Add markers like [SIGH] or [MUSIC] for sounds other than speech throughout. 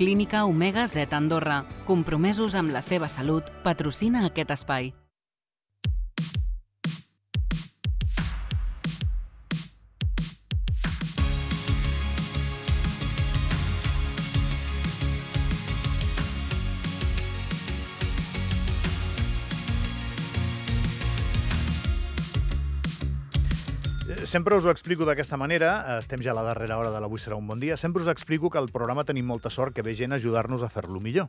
Clínica Omega Z Andorra, compromesos amb la seva salut, patrocina aquest espai. Sempre us ho explico d'aquesta manera, estem ja a la darrera hora de l'Avui serà un bon dia, sempre us explico que el programa tenim molta sort que ve gent a ajudar-nos a fer-lo millor.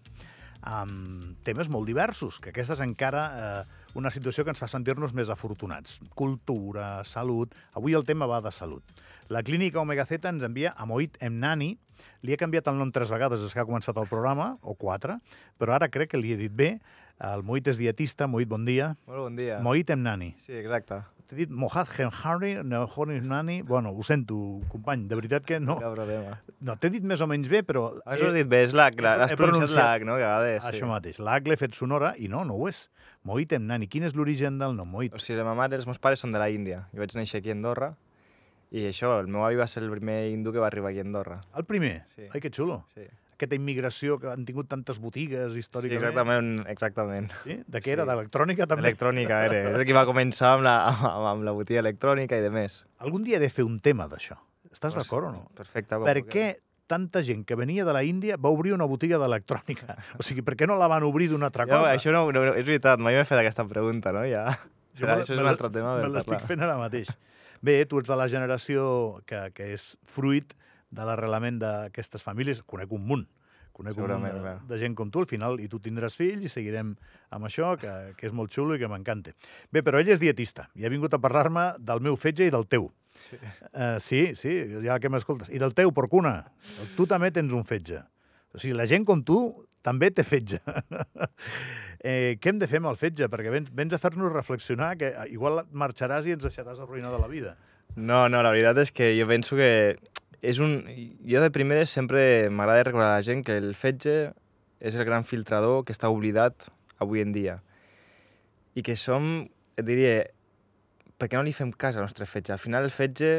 Amb temes molt diversos, que aquesta és encara eh, una situació que ens fa sentir-nos més afortunats. Cultura, salut... Avui el tema va de salut. La clínica Omega Z ens envia a Moit Emnani, li he canviat el nom tres vegades des que ha començat el programa, o quatre, però ara crec que li he dit bé. El Moit és dietista. Moit, bon dia. Molt bon dia. Moit Emnani. Sí, exacte. T'he dit Mohad Genhari, Nehoni Nani... Bueno, ho sento, company, de veritat que no. Cap problema. No, t'he dit més o menys bé, però... Has he, dit bé, és l'H, has pronunciat l'H, no? Que vegades, sí. Això mateix, l'H l'he fet sonora i no, no ho és. Moit Emnani. Quin és l'origen del nom, Moit? O sigui, la meva mare i els meus pares són de la Índia. Jo vaig néixer aquí a Andorra i això, el meu avi va ser el primer hindú que va arribar aquí a Andorra. El primer? Sí. Ai, que xulo. Sí aquesta immigració que han tingut tantes botigues històricament. Sí, exactament. exactament. Sí? De què sí. era? D'electrònica també? Electrònica era. És el que va començar amb la, amb, amb la botiga electrònica i de més. Algun dia he de fer un tema d'això. Estàs pues, d'acord o no? Perfecte. Per què tanta gent que venia de la Índia va obrir una botiga d'electrònica? [LAUGHS] O sigui, per què no la van obrir d'una altra cosa? Jo, això no, no, és veritat, mai m'he fet aquesta pregunta, no? Ja. Jo Però això és un altre tema. Me l'estic fent ara mateix. Bé, tu ets de la generació que, que és fruit de l'arrelament d'aquestes famílies. Conec un munt conec un munt de, de gent com tu, al final, i tu tindràs fills i seguirem amb això, que, que és molt xulo i que m'encanta. Bé, però ell és dietista i ha vingut a parlar-me del meu fetge i del teu. Sí, uh, sí, sí ja que m'escoltes. I del teu, porcuna. Tu també tens un fetge. O sigui, la gent com tu també té fetge. [LAUGHS] eh, què hem de fer amb el fetge? Perquè vens, vens a fer-nos reflexionar que igual marxaràs i ens deixaràs arruïnar de la vida. No, no, la veritat és que jo penso que és un... Jo de primeres sempre m'agrada recordar a la gent que el fetge és el gran filtrador que està oblidat avui en dia. I que som, et diria, per què no li fem cas al nostre fetge? Al final el fetge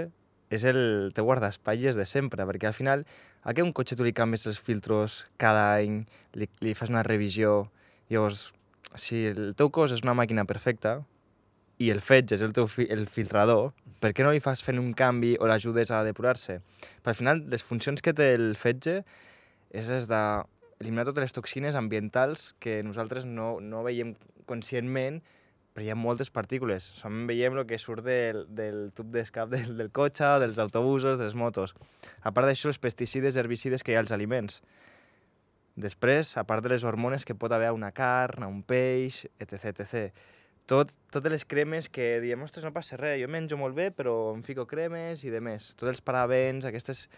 és el teu guardaespatlles de sempre, perquè al final a què un cotxe tu li canvies els filtros cada any, li, li fas una revisió, llavors, si el teu cos és una màquina perfecta i el fetge és el teu fi, el filtrador, per què no li fas fent un canvi o l'ajudes a depurar-se? Però al final, les funcions que té el fetge és des de eliminar totes les toxines ambientals que nosaltres no, no veiem conscientment, però hi ha moltes partícules. Som veiem el que surt del, del tub d'escap del, del cotxe, dels autobusos, de les motos. A part d'això, els pesticides herbicides que hi ha als aliments. Després, a part de les hormones que pot haver una carn, un peix, etc. etc tot, totes les cremes que diem, ostres, no passa res, jo menjo molt bé, però em fico cremes i de més. Tots els parabens, aquestes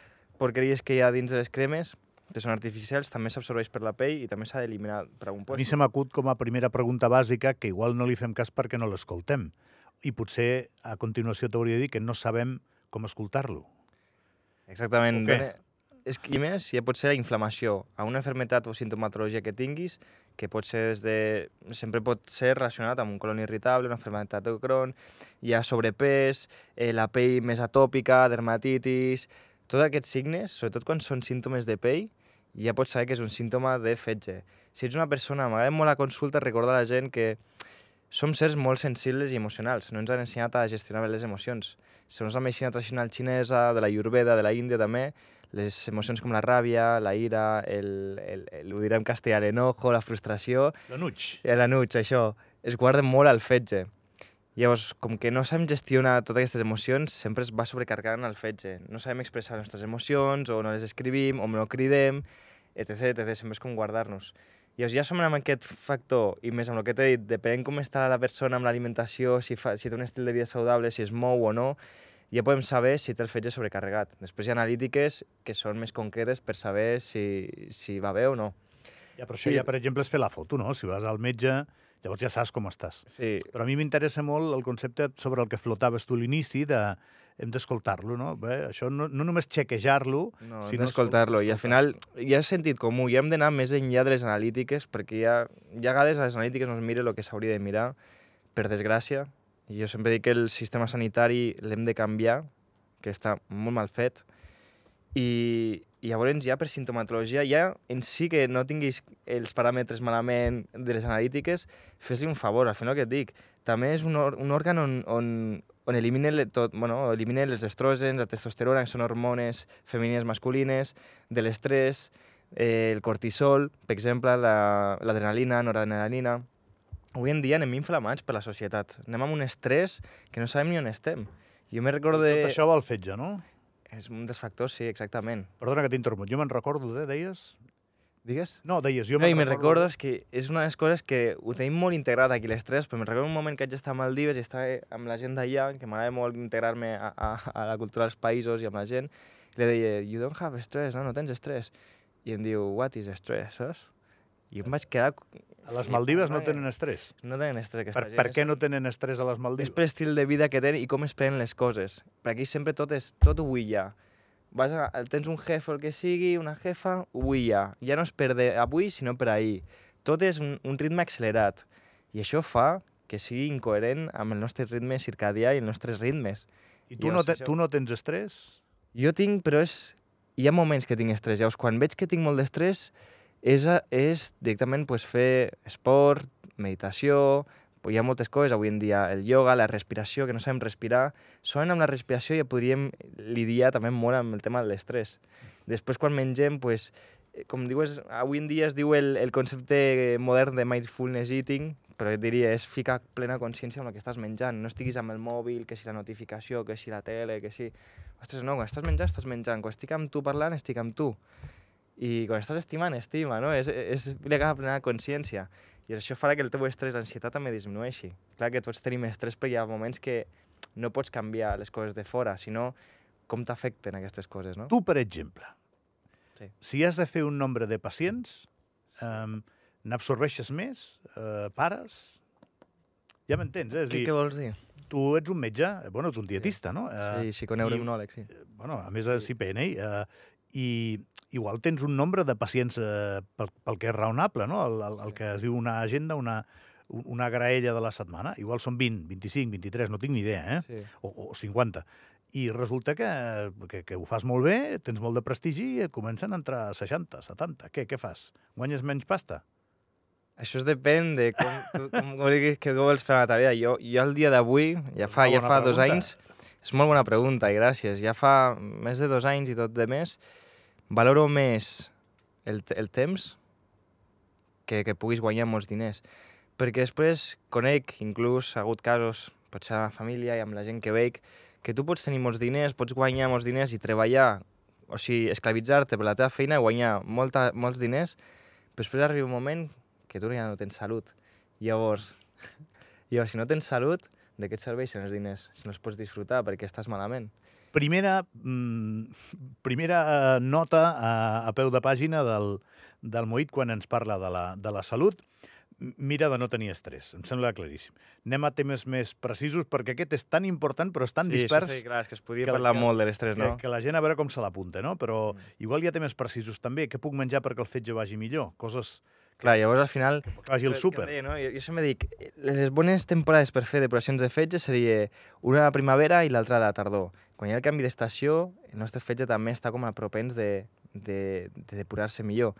porqueries que hi ha dins de les cremes, que són artificials, també s'absorbeix per la pell i també s'ha d'eliminar per algun lloc. A mi se m'acut com a primera pregunta bàsica que igual no li fem cas perquè no l'escoltem. I potser a continuació t'hauria de dir que no sabem com escoltar-lo. Exactament. Dona, és I més, ja pot ser la inflamació a una enfermetat o sintomatologia que tinguis, que pot ser des de... sempre pot ser relacionat amb un colon irritable, una enfermetat de Crohn, hi ha sobrepès, eh, la pell més atòpica, dermatitis... Tots aquests signes, sobretot quan són símptomes de pell, ja pots saber que és un símptoma de fetge. Si ets una persona, m'agrada molt la consulta, recorda a la gent que som sers molt sensibles i emocionals. No ens han ensenyat a gestionar bé les emocions. Segons la medicina tradicional xinesa, de la Ayurveda, de la Índia també, les emocions com la ràbia, la ira, el, el, el, ho direm en castellà, l'enojo, la frustració... L'anuig. L'anuig, això. Es guarden molt al fetge. Llavors, com que no sabem gestionar totes aquestes emocions, sempre es va sobrecarregant el fetge. No sabem expressar les nostres emocions, o no les escrivim, o no cridem, etc, etc. Sempre és com guardar-nos. Llavors, ja som amb aquest factor, i més amb el que t'he dit, depenent com està la persona amb l'alimentació, si, fa, si té un estil de vida saludable, si es mou o no, ja podem saber si té el fetge sobrecarregat. Després hi ha analítiques que són més concretes per saber si, si va bé o no. Ja, però això sí. ja, per exemple, és fer la foto, no? Si vas al metge, llavors ja saps com estàs. Sí. Però a mi m'interessa molt el concepte sobre el que flotaves tu a l'inici de hem d'escoltar-lo, no? Bé, això no, no només xequejar-lo... No, hem d'escoltar-lo. I al final hi ha sentit comú, i hem d'anar més enllà de les analítiques, perquè hi ha, hi ha vegades les analítiques no es mira el que s'hauria de mirar, per desgràcia, jo sempre dic que el sistema sanitari l'hem de canviar, que està molt mal fet, i, i llavors ja per sintomatologia, ja en si que no tinguis els paràmetres malament de les analítiques, fes-li un favor, al final que et dic. També és un, un òrgan on, on, on elimina, tot, bueno, elimina els estrògens, la testosterona, que són hormones femenines masculines, de l'estrès, eh, el cortisol, per exemple, l'adrenalina, la, noradrenalina. Avui en dia anem inflamats per la societat. Anem amb un estrès que no sabem ni on estem. Jo me recordo de... Tot això va al fetge, no? És un dels factors, sí, exactament. Perdona que t'interrompo. Jo me'n recordo, de, deies... Digues? No, deies, jo no, me'n recordo... recordo... és que és una de les coses que ho tenim molt integrat aquí l'estrès, però me'n recordo un moment que vaig estar a Maldives i estava amb la gent d'allà, que m'agrada molt integrar-me a, a, a la cultura dels països i amb la gent, i li deia, you don't have stress, no? No tens estrès. I em diu, what is stress, saps? I em vaig quedar... A les Maldives no tenen estrès. No tenen estrès aquesta per, gent. Per què no tenen estrès a les Maldives? És per estil de vida que tenen i com es prenen les coses. Per aquí sempre tot és, tot ho ja. Vas a, tens un jefe el que sigui, una jefa, ho ja. Ja no és per de avui, sinó per ahir. Tot és un, un ritme accelerat. I això fa que sigui incoherent amb el nostre ritme circadià i els nostres ritmes. I tu, I no, te, això... tu no tens estrès? Jo tinc, però és... Hi ha moments que tinc estrès. Llavors, quan veig que tinc molt d'estrès, és, és directament pues, fer esport, meditació, hi ha moltes coses avui en dia, el yoga, la respiració, que no sabem respirar. Solen amb la respiració ja podríem lidiar també molt amb el tema de l'estrès. Després, quan mengem, pues, com dius, avui en dia es diu el, el concepte modern de mindfulness eating, però jo diria, és ficar plena consciència amb el que estàs menjant. No estiguis amb el mòbil, que si la notificació, que si la tele, que si... Ostres, no, quan estàs menjant, estàs menjant. Quan estic amb tu parlant, estic amb tu i quan estàs estimant, estima, no? És, és agafar plena consciència. I això farà que el teu estrès, l'ansietat també disminueixi. Clar que tots tenim estrès perquè hi ha moments que no pots canviar les coses de fora, sinó com t'afecten aquestes coses, no? Tu, per exemple, sí. si has de fer un nombre de pacients, um, n'absorbeixes més? Uh, pares? Ja m'entens, eh? És què, dir, què vols dir? Tu ets un metge, bueno, tu un dietista, sí. no? Uh, sí, psiconeuroimmunòleg, sí. Bueno, a més, sí. CPNI. Uh, I igual tens un nombre de pacients eh, pel, pel que és raonable, no? El, el, el que es diu una agenda, una, una graella de la setmana. Igual són 20, 25, 23, no tinc ni idea, eh? Sí. O, o 50. I resulta que, que, que ho fas molt bé, tens molt de prestigi i et comencen a entrar 60, 70. Què, què fas? Guanyes menys pasta? Això es depèn de com, tu, com, com diguis que vols fer a la teva vida. Jo, jo el dia d'avui, ja fa, ja fa dos anys... És molt bona pregunta i gràcies. Ja fa més de dos anys i tot de més valoro més el, el temps que, que puguis guanyar molts diners. Perquè després conec, inclús ha hagut casos, potser a la família i amb la gent que veig, que tu pots tenir molts diners, pots guanyar molts diners i treballar, o sigui, esclavitzar-te per la teva feina i guanyar molta, molts diners, però després arriba un moment que tu ja no tens salut. Llavors, [LAUGHS] llavors si no tens salut, de què et serveixen els diners si no els pots disfrutar perquè estàs malament? Primera, mm, primera eh, nota a, a peu de pàgina del, del Moït quan ens parla de la, de la salut. Mira de no tenir estrès, em sembla claríssim. Anem a temes més precisos, perquè aquest és tan important, però és tan sí, dispers... Sí, clar, és que es podria que, parlar que, molt de l'estrès, no? Que, que la gent a veure com se l'apunta, no? Però mm. igual hi ha temes precisos també. Què puc menjar perquè el fetge vagi millor? Coses Clar, llavors al final... Que vagi al súper. Deia, no? Jo, jo sempre dic, les bones temporades per fer depuracions de fetge seria una la primavera i l'altra a la tardor. Quan hi ha el canvi d'estació, el nostre fetge també està com a propens de, de, de depurar-se millor.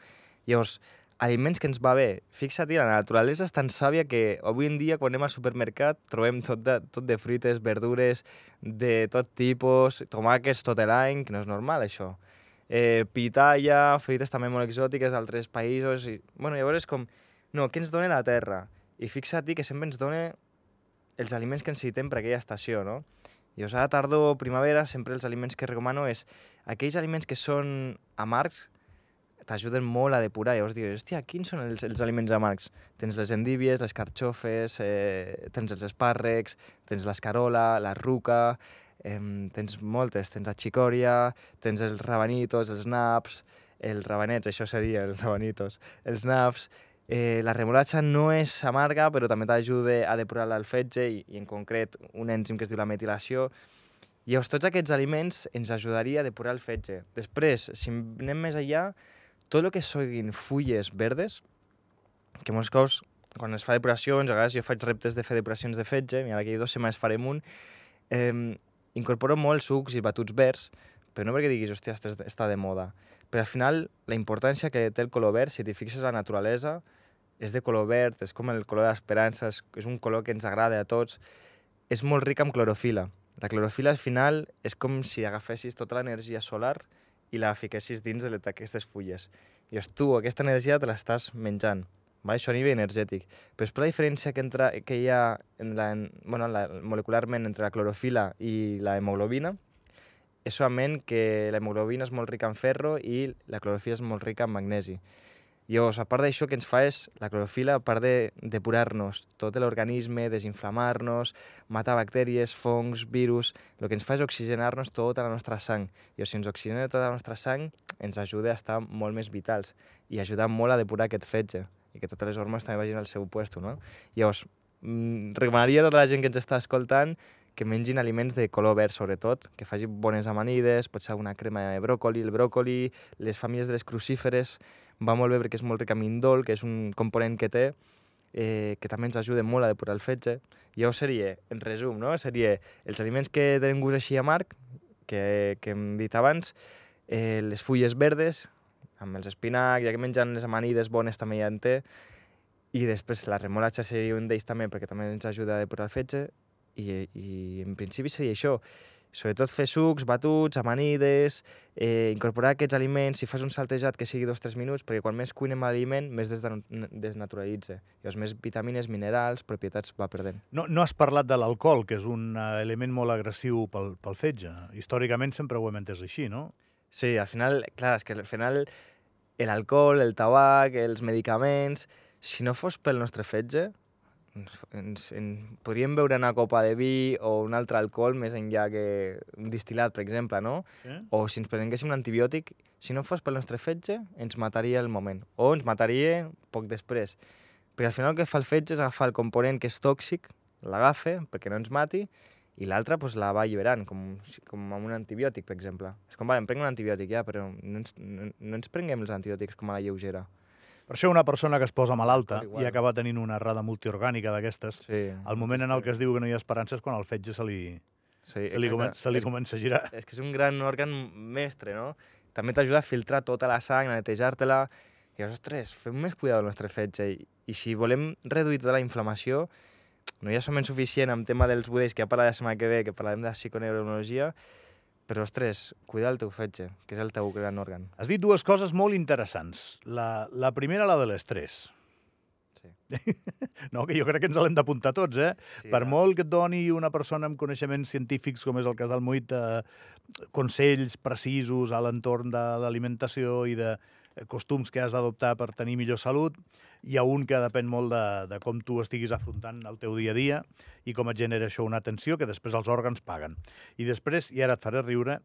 Llavors, aliments que ens va bé. Fixa't, la naturalesa és tan sàvia que avui en dia, quan anem al supermercat, trobem tot de, tot de fruites, verdures, de tot tipus, tomàquets tot l'any, que no és normal, això eh, pitalla, fruites també molt exòtiques d'altres països. I, bueno, llavors és com, no, què ens dona la terra? I fixa't que sempre ens dona els aliments que necessitem per aquella estació, no? I a tardor o primavera sempre els aliments que recomano és aquells aliments que són amargs t'ajuden molt a depurar. Llavors dius, hòstia, quins són els, els aliments amargs? Tens les endívies, les carxofes, eh, tens els espàrrecs, tens l'escarola, la ruca, eh, tens moltes, tens la xicòria, tens els rabanitos, els naps, els rabanets, això seria els rabanitos, els naps, eh, la remolatxa no és amarga, però també t'ajuda a depurar l'alfetge i, i en concret un ènzim que es diu la metilació. Llavors, tots aquests aliments ens ajudaria a depurar el fetge. Després, si anem més enllà, tot el que siguin fulles verdes, que molts cops, quan es fa depuracions, a vegades jo faig reptes de fer depuracions de fetge, i ara aquí dues setmanes farem un, eh, incorporo molt sucs i batuts verds però no perquè diguis, hòstia, està de moda. Però al final, la importància que té el color verd, si t'hi fixes a la naturalesa, és de color verd, és com el color d'esperança, és, és un color que ens agrada a tots, és molt ric amb clorofila. La clorofila al final és com si agafessis tota l'energia solar i la fiquessis dins d'aquestes fulles. I tu aquesta energia te l'estàs menjant. Va? Això a nivell energètic. Però és per la diferència que, entra, que hi ha en la, en, bueno, la, molecularment entre la clorofila i la hemoglobina, és solament que la hemoglobina és molt rica en ferro i la clorofila és molt rica en magnesi. Llavors, a part d'això que ens fa és la clorofila, a part de depurar-nos tot l'organisme, desinflamar-nos, matar bactèries, fongs, virus, el que ens fa és oxigenar-nos tota la nostra sang. I si ens oxigena tota la nostra sang, ens ajuda a estar molt més vitals i ajuda molt a depurar aquest fetge i que totes les hormones també vagin al seu puesto, no? Llavors, mm, recomanaria a tota la gent que ens està escoltant que mengin aliments de color verd, sobretot, que facin bones amanides, pot ser una crema de bròcoli, el bròcoli, les famílies de les crucíferes, va molt bé perquè és molt ric en indol, que és un component que té, eh, que també ens ajuda molt a depurar el fetge. Jo seria, en resum, no? seria els aliments que tenen gust així amarg, que, que hem dit abans, eh, les fulles verdes, amb els espinacs, ja que mengen les amanides bones també ja en té, i després la remolatxa seria un d'ells també perquè també ens ajuda a depurar el fetge i, i en principi seria això sobretot fer sucs, batuts, amanides, eh, incorporar aquests aliments, si fas un saltejat que sigui dos o tres minuts, perquè quan més cuinem l'aliment, més desnaturalitza. Llavors, més vitamines, minerals, propietats va perdent. No, no has parlat de l'alcohol, que és un uh, element molt agressiu pel, pel fetge. Històricament sempre ho hem entès així, no? Sí, al final, clar, és que al final l'alcohol, el tabac, els medicaments, si no fos pel nostre fetge, ens, ens, en, podríem beure una copa de vi o un altre alcohol més enllà que un distil·lat, per exemple, no? Sí. O si ens prenguéssim un antibiòtic, si no fos pel nostre fetge, ens mataria el moment. O ens mataria poc després. Perquè al final el que fa el fetge és agafar el component que és tòxic, l'agafa perquè no ens mati, i l'altra pues, la va alliberant, com, com amb un antibiòtic, per exemple. És com, vale, em prenc un antibiòtic ja, però no ens, no, no ens prenguem els antibiòtics com a la lleugera. Per això una persona que es posa malalta i acaba tenint una errada multiorgànica d'aquestes, sí, el moment en el que es diu que no hi ha esperança és quan el fetge se li, sí, se li, comença, se li és, comença a girar. És que és un gran òrgan mestre, no? També t'ajuda a filtrar tota la sang, a netejar-te-la. I ostres, fem més cuidado del nostre fetge. I, I si volem reduir tota la inflamació, no hi ha solament suficient amb tema dels budells, que ja parlaré la setmana que ve, que parlarem de psiconeurologia, però, ostres, cuida el teu fetge, que és el teu gran òrgan. Has dit dues coses molt interessants. La, la primera, la de l'estrès. Sí. [LAUGHS] no, que jo crec que ens l'hem d'apuntar tots, eh? Sí, per ja. molt que et doni una persona amb coneixements científics, com és el cas del Moit, eh, consells precisos a l'entorn de l'alimentació i de costums que has d'adoptar per tenir millor salut, hi ha un que depèn molt de, de com tu estiguis afrontant el teu dia a dia i com et genera això una tensió que després els òrgans paguen. I després, i ara et faré riure,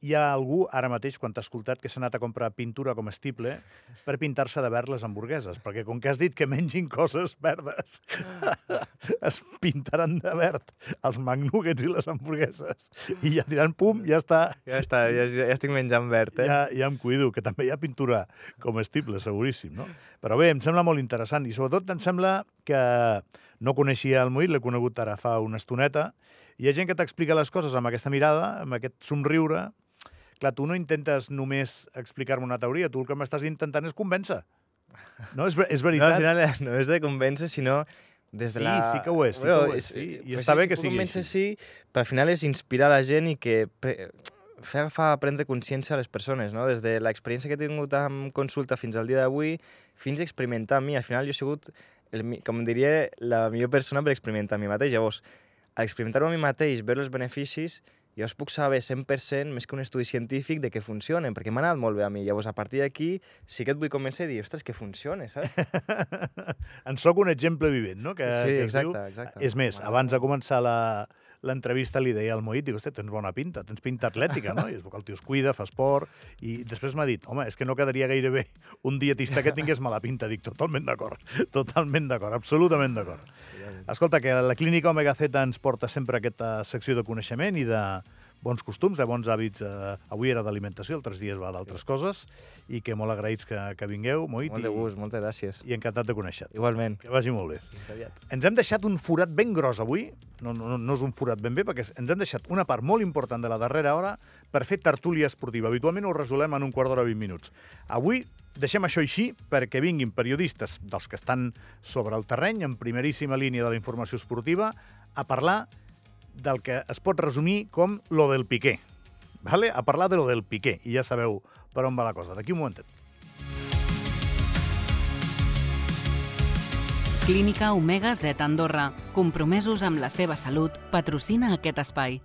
hi ha algú ara mateix, quan t'ha escoltat, que s'ha anat a comprar pintura comestible per pintar-se de verd les hamburgueses, perquè com que has dit que mengin coses verdes, [LAUGHS] es pintaran de verd els McNuggets i les hamburgueses. I ja diran, pum, ja està. Ja està, ja, ja estic menjant verd, eh? Ja, ja em cuido, que també hi ha pintura comestible, seguríssim, no? Però bé, em sembla molt interessant i sobretot em sembla que no coneixia el Moït, l'he conegut ara fa una estoneta, hi ha gent que t'explica les coses amb aquesta mirada, amb aquest somriure, Clar, tu no intentes només explicar-me una teoria, tu el que m'estàs intentant és convèncer. No, és, és veritat. No, al final eh, no és de convèncer, sinó des de sí, la... Sí, que ho és, sí bueno, que ho és, sí. I està sí, bé que sigui així. Sí, però al final és inspirar la gent i que pre... fer agafar, prendre consciència a les persones, no? Des de l'experiència que he tingut amb consulta fins al dia d'avui, fins a experimentar amb mi. Al final jo he sigut, el, com diria, la millor persona per experimentar a mi mateix. Llavors, a experimentar-ho a mi mateix, veure els beneficis, jo es puc saber 100% més que un estudi científic de que funcionen, perquè m'ha anat molt bé a mi. Llavors, a partir d'aquí, sí que et vull convèncer i dir, ostres, que funciona, saps? [LAUGHS] en sóc un exemple vivent, no? Que, sí, que exacte, diu... exacte. És més, abans de començar la, l'entrevista li deia al Moït, diu, hosti, tens bona pinta, tens pinta atlètica, no? I veu que el tio es cuida, fa esport, i després m'ha dit, home, és que no quedaria gaire bé un dietista que tingués mala pinta. Dic, totalment d'acord, totalment d'acord, absolutament d'acord. Escolta, que la clínica Omega Z ens porta sempre aquesta secció de coneixement i de bons costums, de bons hàbits. Eh, avui era d'alimentació, altres dies va d'altres sí. coses, i que molt agraïts que, que vingueu, Moit. Molt de gust, i, moltes gràcies. I encantat de conèixer-te. Igualment. Que vagi molt bé. Ens hem deixat un forat ben gros avui, no, no, no és un forat ben bé, perquè ens hem deixat una part molt important de la darrera hora per fer tertúlia esportiva. Habitualment ho resolem en un quart d'hora 20 minuts. Avui deixem això així perquè vinguin periodistes dels que estan sobre el terreny, en primeríssima línia de la informació esportiva, a parlar del que es pot resumir com lo del Piqué. Vale? A parlar de lo del Piqué, i ja sabeu per on va la cosa. D'aquí un momentet. Clínica Omega Z Andorra, compromesos amb la seva salut, patrocina aquest espai.